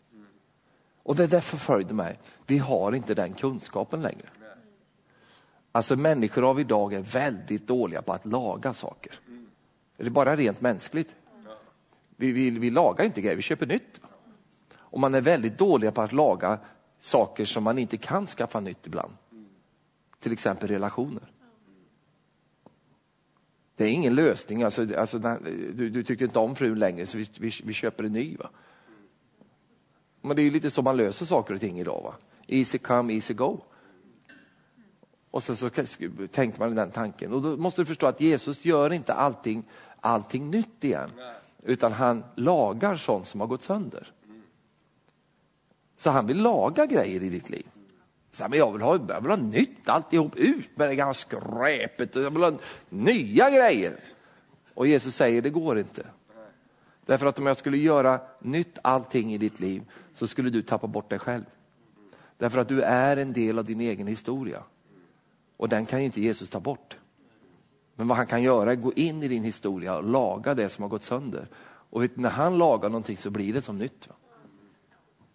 Och det där förföljde mig. Vi har inte den kunskapen längre. Alltså människor av idag är väldigt dåliga på att laga saker. Det är bara rent mänskligt. Vi, vi, vi lagar inte grejer, vi köper nytt. Och man är väldigt dåliga på att laga saker som man inte kan skaffa nytt ibland. Till exempel relationer. Det är ingen lösning. Alltså, alltså, du, du tyckte inte om frun längre så vi, vi, vi köper en ny. Va? Men det är lite så man löser saker och ting idag. Va? Easy come, easy go. Och sen så tänkte man den tanken. Och då måste du förstå att Jesus gör inte allting, allting nytt igen. Utan han lagar sånt som har gått sönder. Så han vill laga grejer i ditt liv. Så, men jag, vill ha, jag vill ha nytt alltihop, ut med det gamla skräpet. Jag vill ha nya grejer. Och Jesus säger, det går inte. Därför att om jag skulle göra nytt allting i ditt liv så skulle du tappa bort dig själv. Därför att du är en del av din egen historia. Och den kan inte Jesus ta bort. Men vad han kan göra är att gå in i din historia och laga det som har gått sönder. Och vet, när han lagar någonting så blir det som nytt. Va?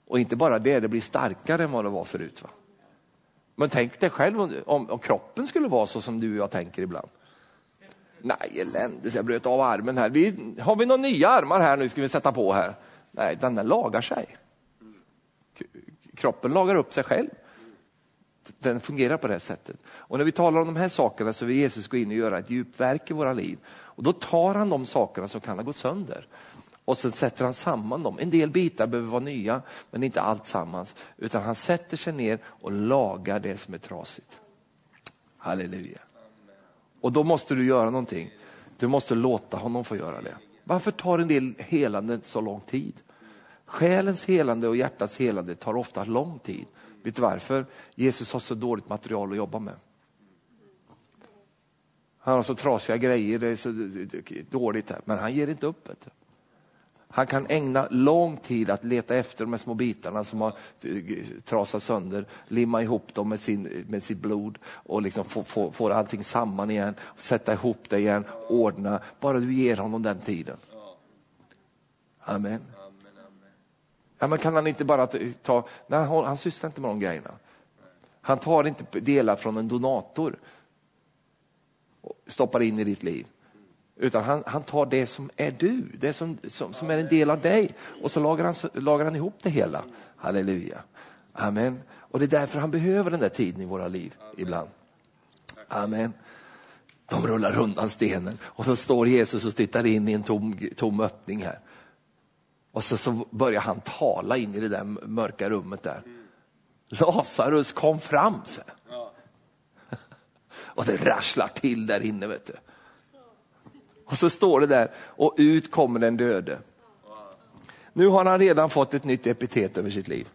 Och inte bara det, det blir starkare än vad det var förut. Va? Men tänk dig själv om, om, om kroppen skulle vara så som du och jag tänker ibland. Nej, eländes, jag bröt av armen här. Vi, har vi några nya armar här nu ska vi sätta på här? Nej, den där lagar sig. Kroppen lagar upp sig själv. Den fungerar på det sättet. Och när vi talar om de här sakerna så vill Jesus gå in och göra ett djupt verk i våra liv. Och då tar han de sakerna som kan ha gått sönder och sen sätter han samman dem. En del bitar behöver vara nya, men inte allt sammans. Utan han sätter sig ner och lagar det som är trasigt. Halleluja. Och då måste du göra någonting. Du måste låta honom få göra det. Varför tar en del helande så lång tid? Själens helande och hjärtats helande tar ofta lång tid. Vet du varför? Jesus har så dåligt material att jobba med. Han har så trasiga grejer, det är så dåligt här. men han ger inte upp. Vet du. Han kan ägna lång tid att leta efter de här små bitarna som har eh, trasat sönder, limma ihop dem med, sin, med sitt blod och liksom få, få, få allting samman igen, sätta ihop det igen, ordna. Bara du ger honom den tiden. Amen. Ja, men kan han inte bara ta, nej han, sysslar inte med de grejerna. Han tar inte delar från en donator och stoppar in i ditt liv. Utan han, han tar det som är du, det som, som, som är en del av dig och så lagar han, lagar han ihop det hela. Halleluja. Amen. Och det är därför han behöver den där tiden i våra liv ibland. Amen. De rullar undan stenen och så står Jesus och tittar in i en tom, tom öppning här. Och så, så börjar han tala in i det där mörka rummet där. Lazarus kom fram. Så. Och det rasslar till där inne. vet du. Och så står det där, och ut kommer den döde. Nu har han redan fått ett nytt epitet över sitt liv.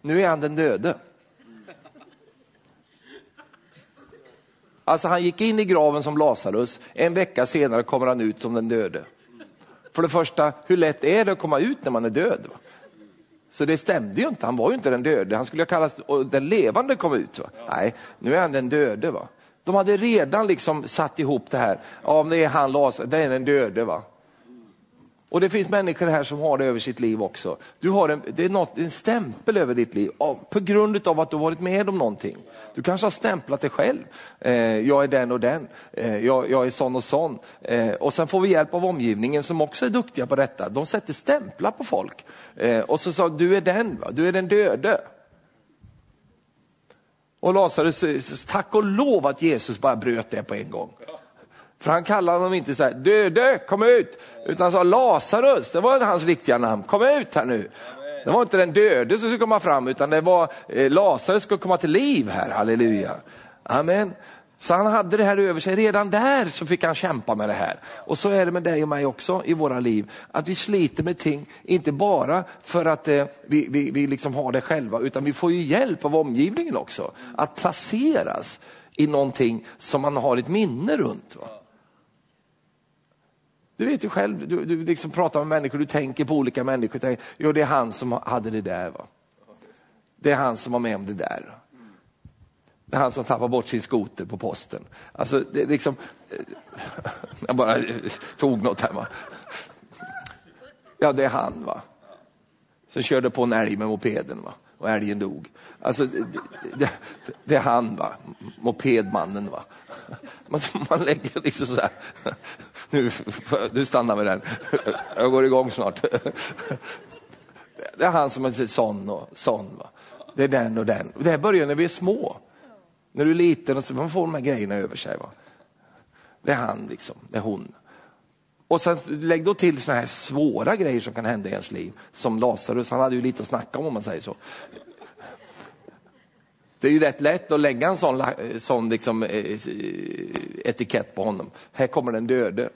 Nu är han den döde. Alltså han gick in i graven som Lazarus, en vecka senare kommer han ut som den döde. För det första, hur lätt är det att komma ut när man är död? Så det stämde ju inte, han var ju inte den döde, han skulle kallas, och den levande kom ut. Va? Nej, nu är han den döde. Va? De hade redan liksom satt ihop det här. Ja, det är han Lazarus, det är den döde. Va? Och det finns människor här som har det över sitt liv också. Du har en, det är något, en stämpel över ditt liv på grund av att du varit med om någonting. Du kanske har stämplat dig själv. Eh, jag är den och den, eh, jag, jag, är sån och sån. Eh, och sen får vi hjälp av omgivningen som också är duktiga på detta. De sätter stämplar på folk. Eh, och så sa du är den, va? du är den döde. Och Lazarus, eh, tack och lov att Jesus bara bröt det på en gång. För han kallade honom inte så här, döde, kom ut, utan han sa Lazarus, det var hans riktiga namn, kom ut här nu. Det var inte den döde som skulle komma fram, utan det var eh, Lazarus skulle komma till liv här, halleluja. Amen. Så han hade det här över sig. Redan där så fick han kämpa med det här. Och så är det med dig och mig också i våra liv. Att vi sliter med ting, inte bara för att eh, vi, vi, vi liksom har det själva, utan vi får ju hjälp av omgivningen också. Att placeras i någonting som man har ett minne runt. Va? Du vet ju själv, du, du liksom pratar med människor, du tänker på olika människor. Tänker, jo, det är han som hade det där. Va? Det är han som var med om det där. Det är han som tappade bort sin skoter på posten. Alltså, det är liksom... Eh, jag bara tog något här. Va? Ja, det är han. va. Som körde på en älg med mopeden va? och älgen dog. Alltså, det, det, det är han, va? mopedmannen. Va? Man, man lägger liksom så här. Nu, nu stannar vi den. Jag går igång snart. Det är han som är sån och sån. Va? Det är den och den. Det här börjar när vi är små. När du är liten och så man får de här grejerna över sig. Va? Det är han, liksom. det är hon. Och sen lägg då till såna här svåra grejer som kan hända i ens liv. Som Lazarus, han hade ju lite att snacka om om man säger så. Det är ju rätt lätt att lägga en sån, sån liksom, eh, eh, etikett på honom. Här kommer den döde.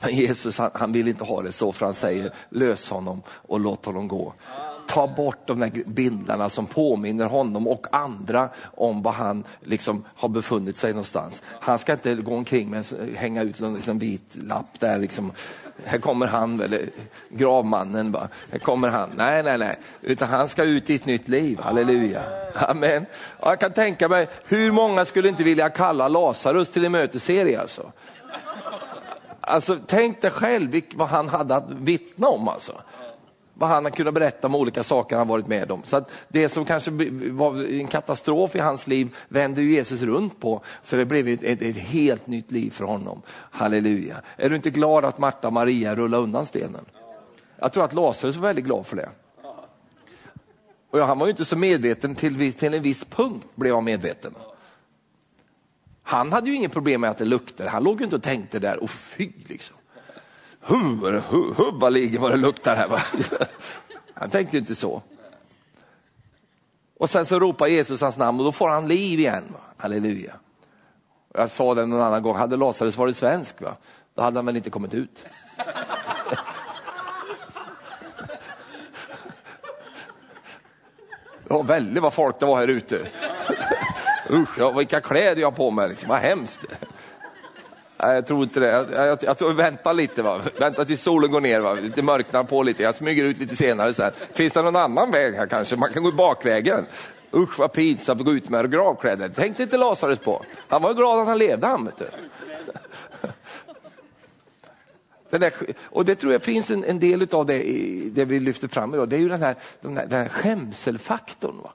Men Jesus han, han vill inte ha det så för han säger lös honom och låt honom gå ta bort de där bindlarna som påminner honom och andra om var han liksom har befunnit sig någonstans. Han ska inte gå omkring med hänga ut en liksom vit lapp där liksom. Här kommer han, eller gravmannen, bara. här kommer han. Nej, nej, nej, utan han ska ut i ett nytt liv, halleluja. Amen. Och jag kan tänka mig, hur många skulle inte vilja kalla Lazarus till en mötesserie alltså? Alltså tänk dig själv vad han hade att vittna om alltså vad han har kunnat berätta om olika saker han varit med om. Så att det som kanske var en katastrof i hans liv vände Jesus runt på, så det blev ett, ett, ett, helt nytt liv för honom. Halleluja. Är du inte glad att Marta och Maria rullade undan stenen? Jag tror att Lazarus var väldigt glad för det. Och han var ju inte så medveten, till, till en viss punkt blev han medveten. Han hade ju inget problem med att det luktade, han låg ju inte och tänkte där, och fy liksom hubbaligen vad det luktar här. Va? Han tänkte inte så. Och sen så ropar Jesus hans namn och då får han liv igen. Va? Halleluja. Jag sa det någon annan gång, hade Lazarus varit svensk, va? då hade han väl inte kommit ut. Det var väldigt vad folk det var här ute. Usch, vilka kläder jag har på mig, liksom. vad hemskt. Nej, jag tror inte det. Jag, jag, jag jag väntar lite, va. vänta tills solen går ner, va. det mörknar på lite. Jag smyger ut lite senare. sen. Finns det någon annan väg här kanske? Man kan gå bakvägen. Usch vad pinsamt att gå ut med gravkläder. Tänkte inte Lazarus på. Han var glad att han levde han. Vet du. Där, och det tror jag finns en, en del av det, det vi lyfter fram idag. Det är ju den här, den här, den här skämselfaktorn. Va?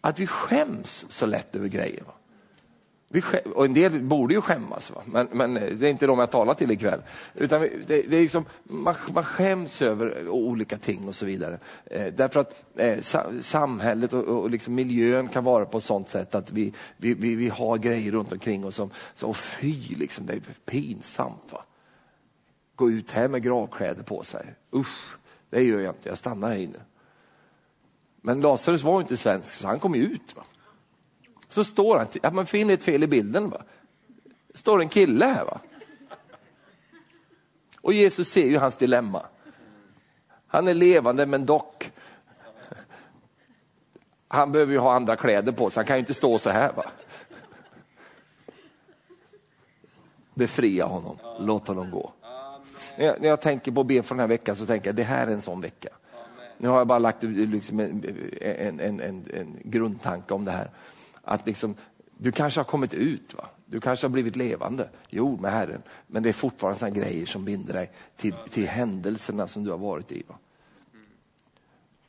Att vi skäms så lätt över grejer. Va? Vi, och en del borde ju skämmas, va? Men, men det är inte de jag talar till ikväll. Utan det, det är liksom, man, man skäms över olika ting och så vidare. Eh, därför att eh, samhället och, och liksom miljön kan vara på ett sånt sätt att vi, vi, vi, vi har grejer runt omkring oss som, så fy, liksom, det är pinsamt. Va? Gå ut här med gravkläder på sig. Usch, det gör jag inte, jag stannar här inne. Men Lazarus var inte svensk, så han kom ju ut. Va? Så står han, ja, man finner ett fel i bilden. Va? står en kille här. va. Och Jesus ser ju hans dilemma. Han är levande men dock, han behöver ju ha andra kläder på sig, han kan ju inte stå så här. va. Befria honom, låt honom gå. När jag, när jag tänker på att be för den här veckan så tänker jag det här är en sån vecka. Nu har jag bara lagt eh, liksom en, en, en, en, grundtanke om det här att liksom, du kanske har kommit ut, va? du kanske har blivit levande, jo med Herren, men det är fortfarande sådana grejer som binder dig till, till händelserna som du har varit i. Va?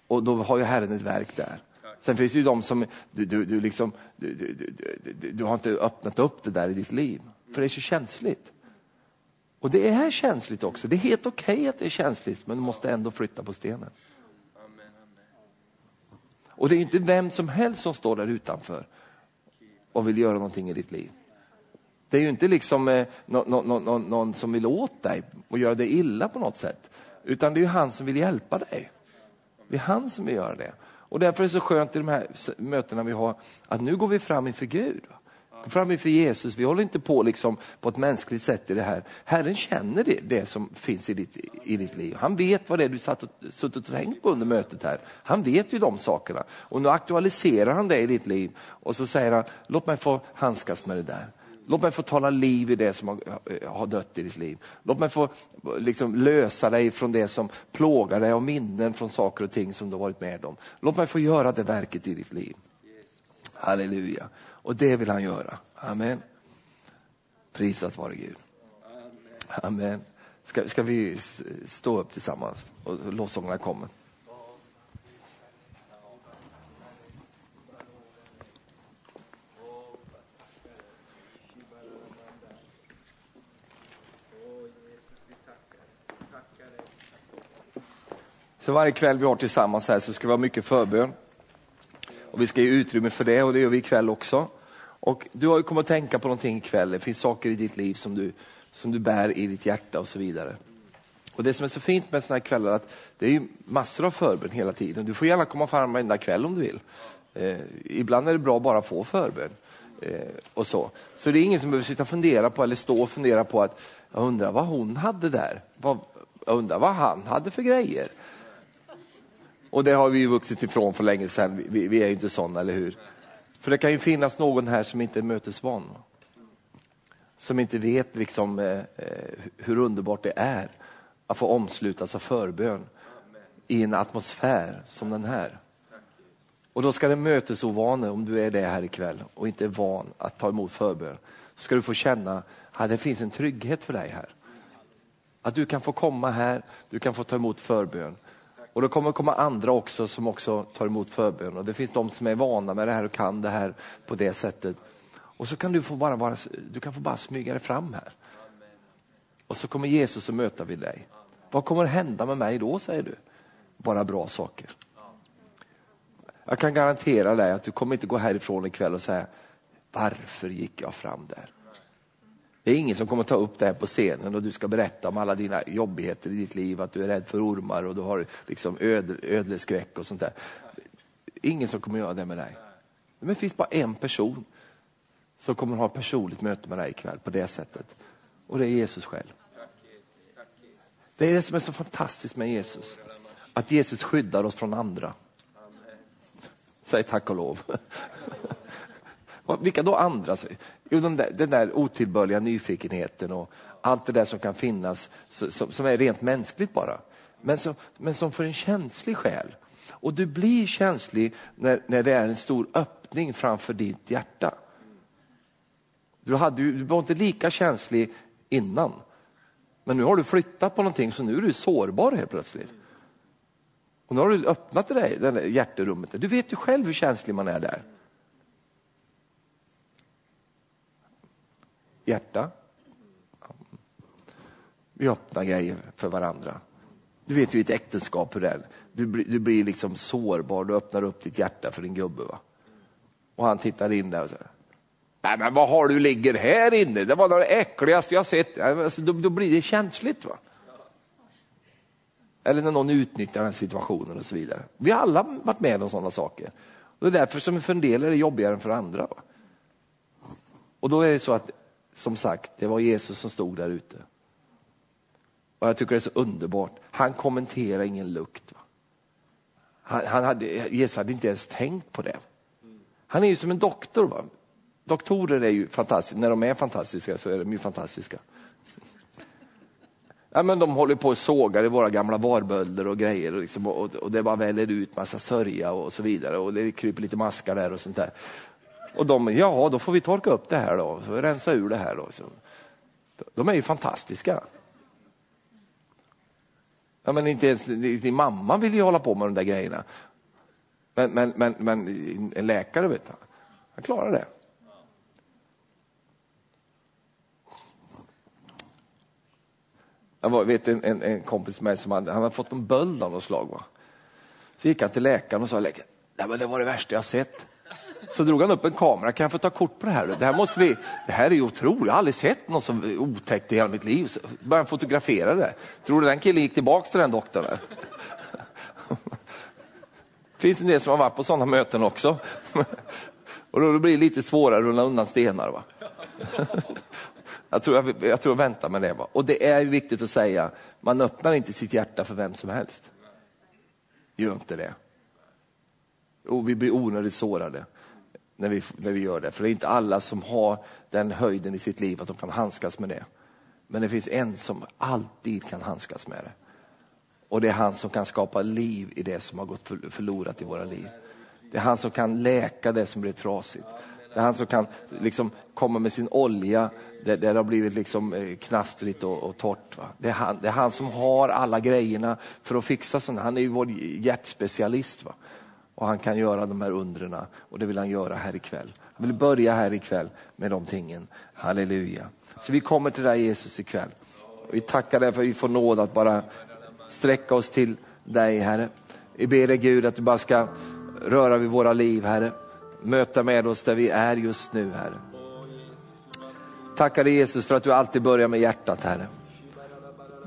Och då har ju Herren ett verk där. Sen finns det ju de som, du, du, du, liksom, du, du, du, du har inte öppnat upp det där i ditt liv, för det är så känsligt. Och det är känsligt också, det är helt okej okay att det är känsligt, men du måste ändå flytta på stenen. Och det är inte vem som helst som står där utanför och vill göra någonting i ditt liv. Det är ju inte liksom eh, någon, någon, någon, någon som vill åt dig och göra dig illa på något sätt. Utan det är ju han som vill hjälpa dig. Det är han som vill göra det. Och därför är det så skönt i de här mötena vi har, att nu går vi fram inför Gud fram inför Jesus. Vi håller inte på liksom på ett mänskligt sätt i det här. Herren känner det, det som finns i ditt, i ditt liv. Han vet vad det är du satt och, suttit och tänkt på under mötet här. Han vet ju de sakerna. Och nu aktualiserar han det i ditt liv och så säger han, låt mig få handskas med det där. Låt mig få tala liv i det som har, har dött i ditt liv. Låt mig få liksom, lösa dig från det som plågar dig och minnen från saker och ting som du har varit med om. Låt mig få göra det verket i ditt liv. Halleluja. Och det vill han göra. Amen. Prisat vare Gud. Amen. Ska, ska vi stå upp tillsammans och lovsångerna kommer. Så varje kväll vi har tillsammans här så ska vi ha mycket förbön. Och vi ska ge utrymme för det och det gör vi ikväll också. Och du har ju kommit att tänka på någonting ikväll. Det finns saker i ditt liv som du, som du bär i ditt hjärta och så vidare. Och Det som är så fint med sådana här kvällar är att det är ju massor av förbön hela tiden. Du får gärna komma fram varenda kväll om du vill. Eh, ibland är det bra bara att få förbön. Eh, och så. så det är ingen som behöver sitta och fundera på eller stå och fundera på att jag undrar vad hon hade där. Vad, jag undrar vad han hade för grejer. Och det har vi ju vuxit ifrån för länge sedan. Vi, vi är ju inte sådana, eller hur? För det kan ju finnas någon här som inte är mötesvan. Som inte vet liksom, eh, eh, hur underbart det är att få omslutas av förbön i en atmosfär som den här. Och då ska den mötesovane, om du är det här ikväll och inte är van att ta emot förbön, ska du få känna att det finns en trygghet för dig här. Att du kan få komma här, du kan få ta emot förbön och det kommer komma andra också som också tar emot förbön. Och det finns de som är vana med det här och kan det här på det sättet. Och så kan du få bara, vara, du kan få bara smyga dig fram här. Och så kommer Jesus och möta vid dig. Vad kommer hända med mig då, säger du? Bara bra saker. Jag kan garantera dig att du kommer inte gå härifrån ikväll och säga, varför gick jag fram där? Det är ingen som kommer ta upp det här på scenen och du ska berätta om alla dina jobbigheter i ditt liv, att du är rädd för ormar och du har liksom öd, ödleskräck och sånt där. Ingen som kommer göra det med dig. Men det finns bara en person som kommer ha ett personligt möte med dig ikväll på det sättet. Och det är Jesus själv. Det är det som är så fantastiskt med Jesus. Att Jesus skyddar oss från andra. Säg tack och lov. Vilka då andra? Jo, den där, den där otillbörliga nyfikenheten och allt det där som kan finnas som, som är rent mänskligt bara. Men som, men som för en känslig själ. Och du blir känslig när, när det är en stor öppning framför ditt hjärta. Du, hade, du var inte lika känslig innan. Men nu har du flyttat på någonting så nu är du sårbar helt plötsligt. Och nu har du öppnat dig, det där hjärterummet. Du vet ju själv hur känslig man är där. Hjärta. Vi öppnar grejer för varandra. Du vet ju i ett äktenskap hur det är. Du, blir, du blir liksom sårbar, du öppnar upp ditt hjärta för din gubbe. Va? Och han tittar in där och säger, nej men vad har du ligger här inne? Det var det äckligaste jag sett. Alltså, då, då blir det känsligt. va. Eller när någon utnyttjar den situationen och så vidare. Vi har alla varit med om sådana saker. Och det är därför som för en del är det jobbigare än för andra. Va? Och då är det så att som sagt, det var Jesus som stod där ute. Och jag tycker det är så underbart. Han kommenterar ingen lukt. Han, han hade, Jesus hade inte ens tänkt på det. Han är ju som en doktor. Va? Doktorer är ju fantastiska, när de är fantastiska så är de ju fantastiska. Ja, men de håller på och sågar i våra gamla varbölder och grejer och, liksom, och, och det bara väller ut massa sörja och så vidare och det kryper lite maskar där och sånt där. Och de, ja då får vi torka upp det här då, rensa ur det här då. Så, de är ju fantastiska. Ja, men inte ens din mamma vill ju hålla på med de där grejerna. Men, men, men, men en läkare, vet han, han klarar det. Jag vet en, en, en kompis med mig som hade, han hade fått en böld av något slag. Va? Så gick han till läkaren och sa, läkaren, det var det värsta jag sett. Så drog han upp en kamera, kan jag få ta kort på det här? Det här, måste vi, det här är ju otroligt, jag har aldrig sett något så otäckt i hela mitt liv. Så började han fotografera det. Tror du den killen gick tillbaka till den doktorn? Det finns en del som har varit på sådana möten också. Och då blir det lite svårare att rulla undan stenar. Va? jag, tror jag, jag tror jag väntar med det. Va? Och det är viktigt att säga, man öppnar inte sitt hjärta för vem som helst. Gör inte det. Och vi blir onödigt sårade när vi, när vi gör det. För det är inte alla som har den höjden i sitt liv att de kan handskas med det. Men det finns en som alltid kan handskas med det. Och det är han som kan skapa liv i det som har gått förlorat i våra liv. Det är han som kan läka det som blir trasigt. Det är han som kan liksom komma med sin olja där, där det har blivit liksom eh, knastrigt och, och torrt. Va? Det, är han, det är han som har alla grejerna för att fixa sånt. Han är ju vår hjärtspecialist. Va? Och han kan göra de här undrena och det vill han göra här ikväll. Han vill börja här ikväll med de tingen. Halleluja. Så vi kommer till dig Jesus ikväll. Vi tackar dig för att vi får nåd att bara sträcka oss till dig Herre. Vi ber dig Gud att du bara ska röra vid våra liv Herre. Möta med oss där vi är just nu Herre. Tackar dig Jesus för att du alltid börjar med hjärtat Herre.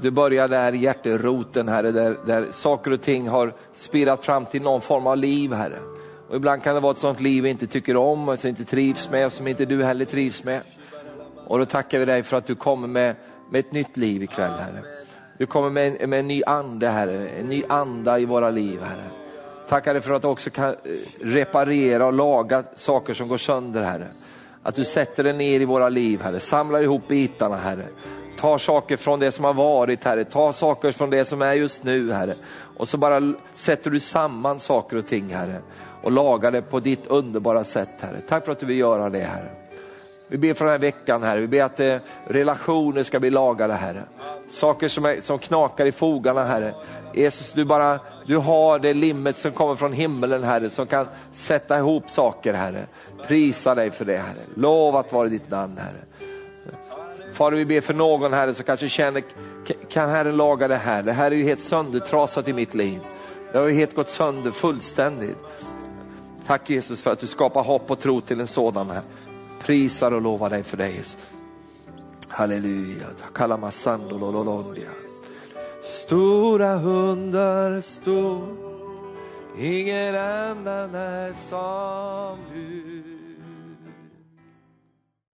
Du börjar där i hjärteroten Herre, där, där saker och ting har spirat fram till någon form av liv Herre. Och ibland kan det vara ett sånt liv vi inte tycker om, och som inte trivs med, som inte du heller trivs med. Och då tackar vi dig för att du kommer med, med ett nytt liv ikväll Herre. Du kommer med en, med en ny ande Herre, en ny anda i våra liv Herre. Tackar dig för att du också kan eh, reparera och laga saker som går sönder Herre. Att du sätter dig ner i våra liv Herre, samlar ihop bitarna Herre. Ta saker från det som har varit Herre, ta saker från det som är just nu Herre. Och så bara sätter du samman saker och ting Herre och lagar det på ditt underbara sätt Herre. Tack för att du vill göra det Herre. Vi ber för den här veckan Herre, vi ber att eh, relationer ska bli lagade Herre. Saker som, är, som knakar i fogarna Herre. Jesus, du bara, du har det limmet som kommer från himmelen Herre, som kan sätta ihop saker Herre. Prisa dig för det Herre. Lovat vare ditt namn Herre. Fader, vi ber för någon Herre som kanske känner, kan Herren laga det här? Det här är ju helt söndertrasat i mitt liv. Det har ju helt gått sönder fullständigt. Tack Jesus för att du skapar hopp och tro till en sådan här. Prisar och lovar dig för det Jesus. Halleluja. Stora hundar stor, ingen annan är som du.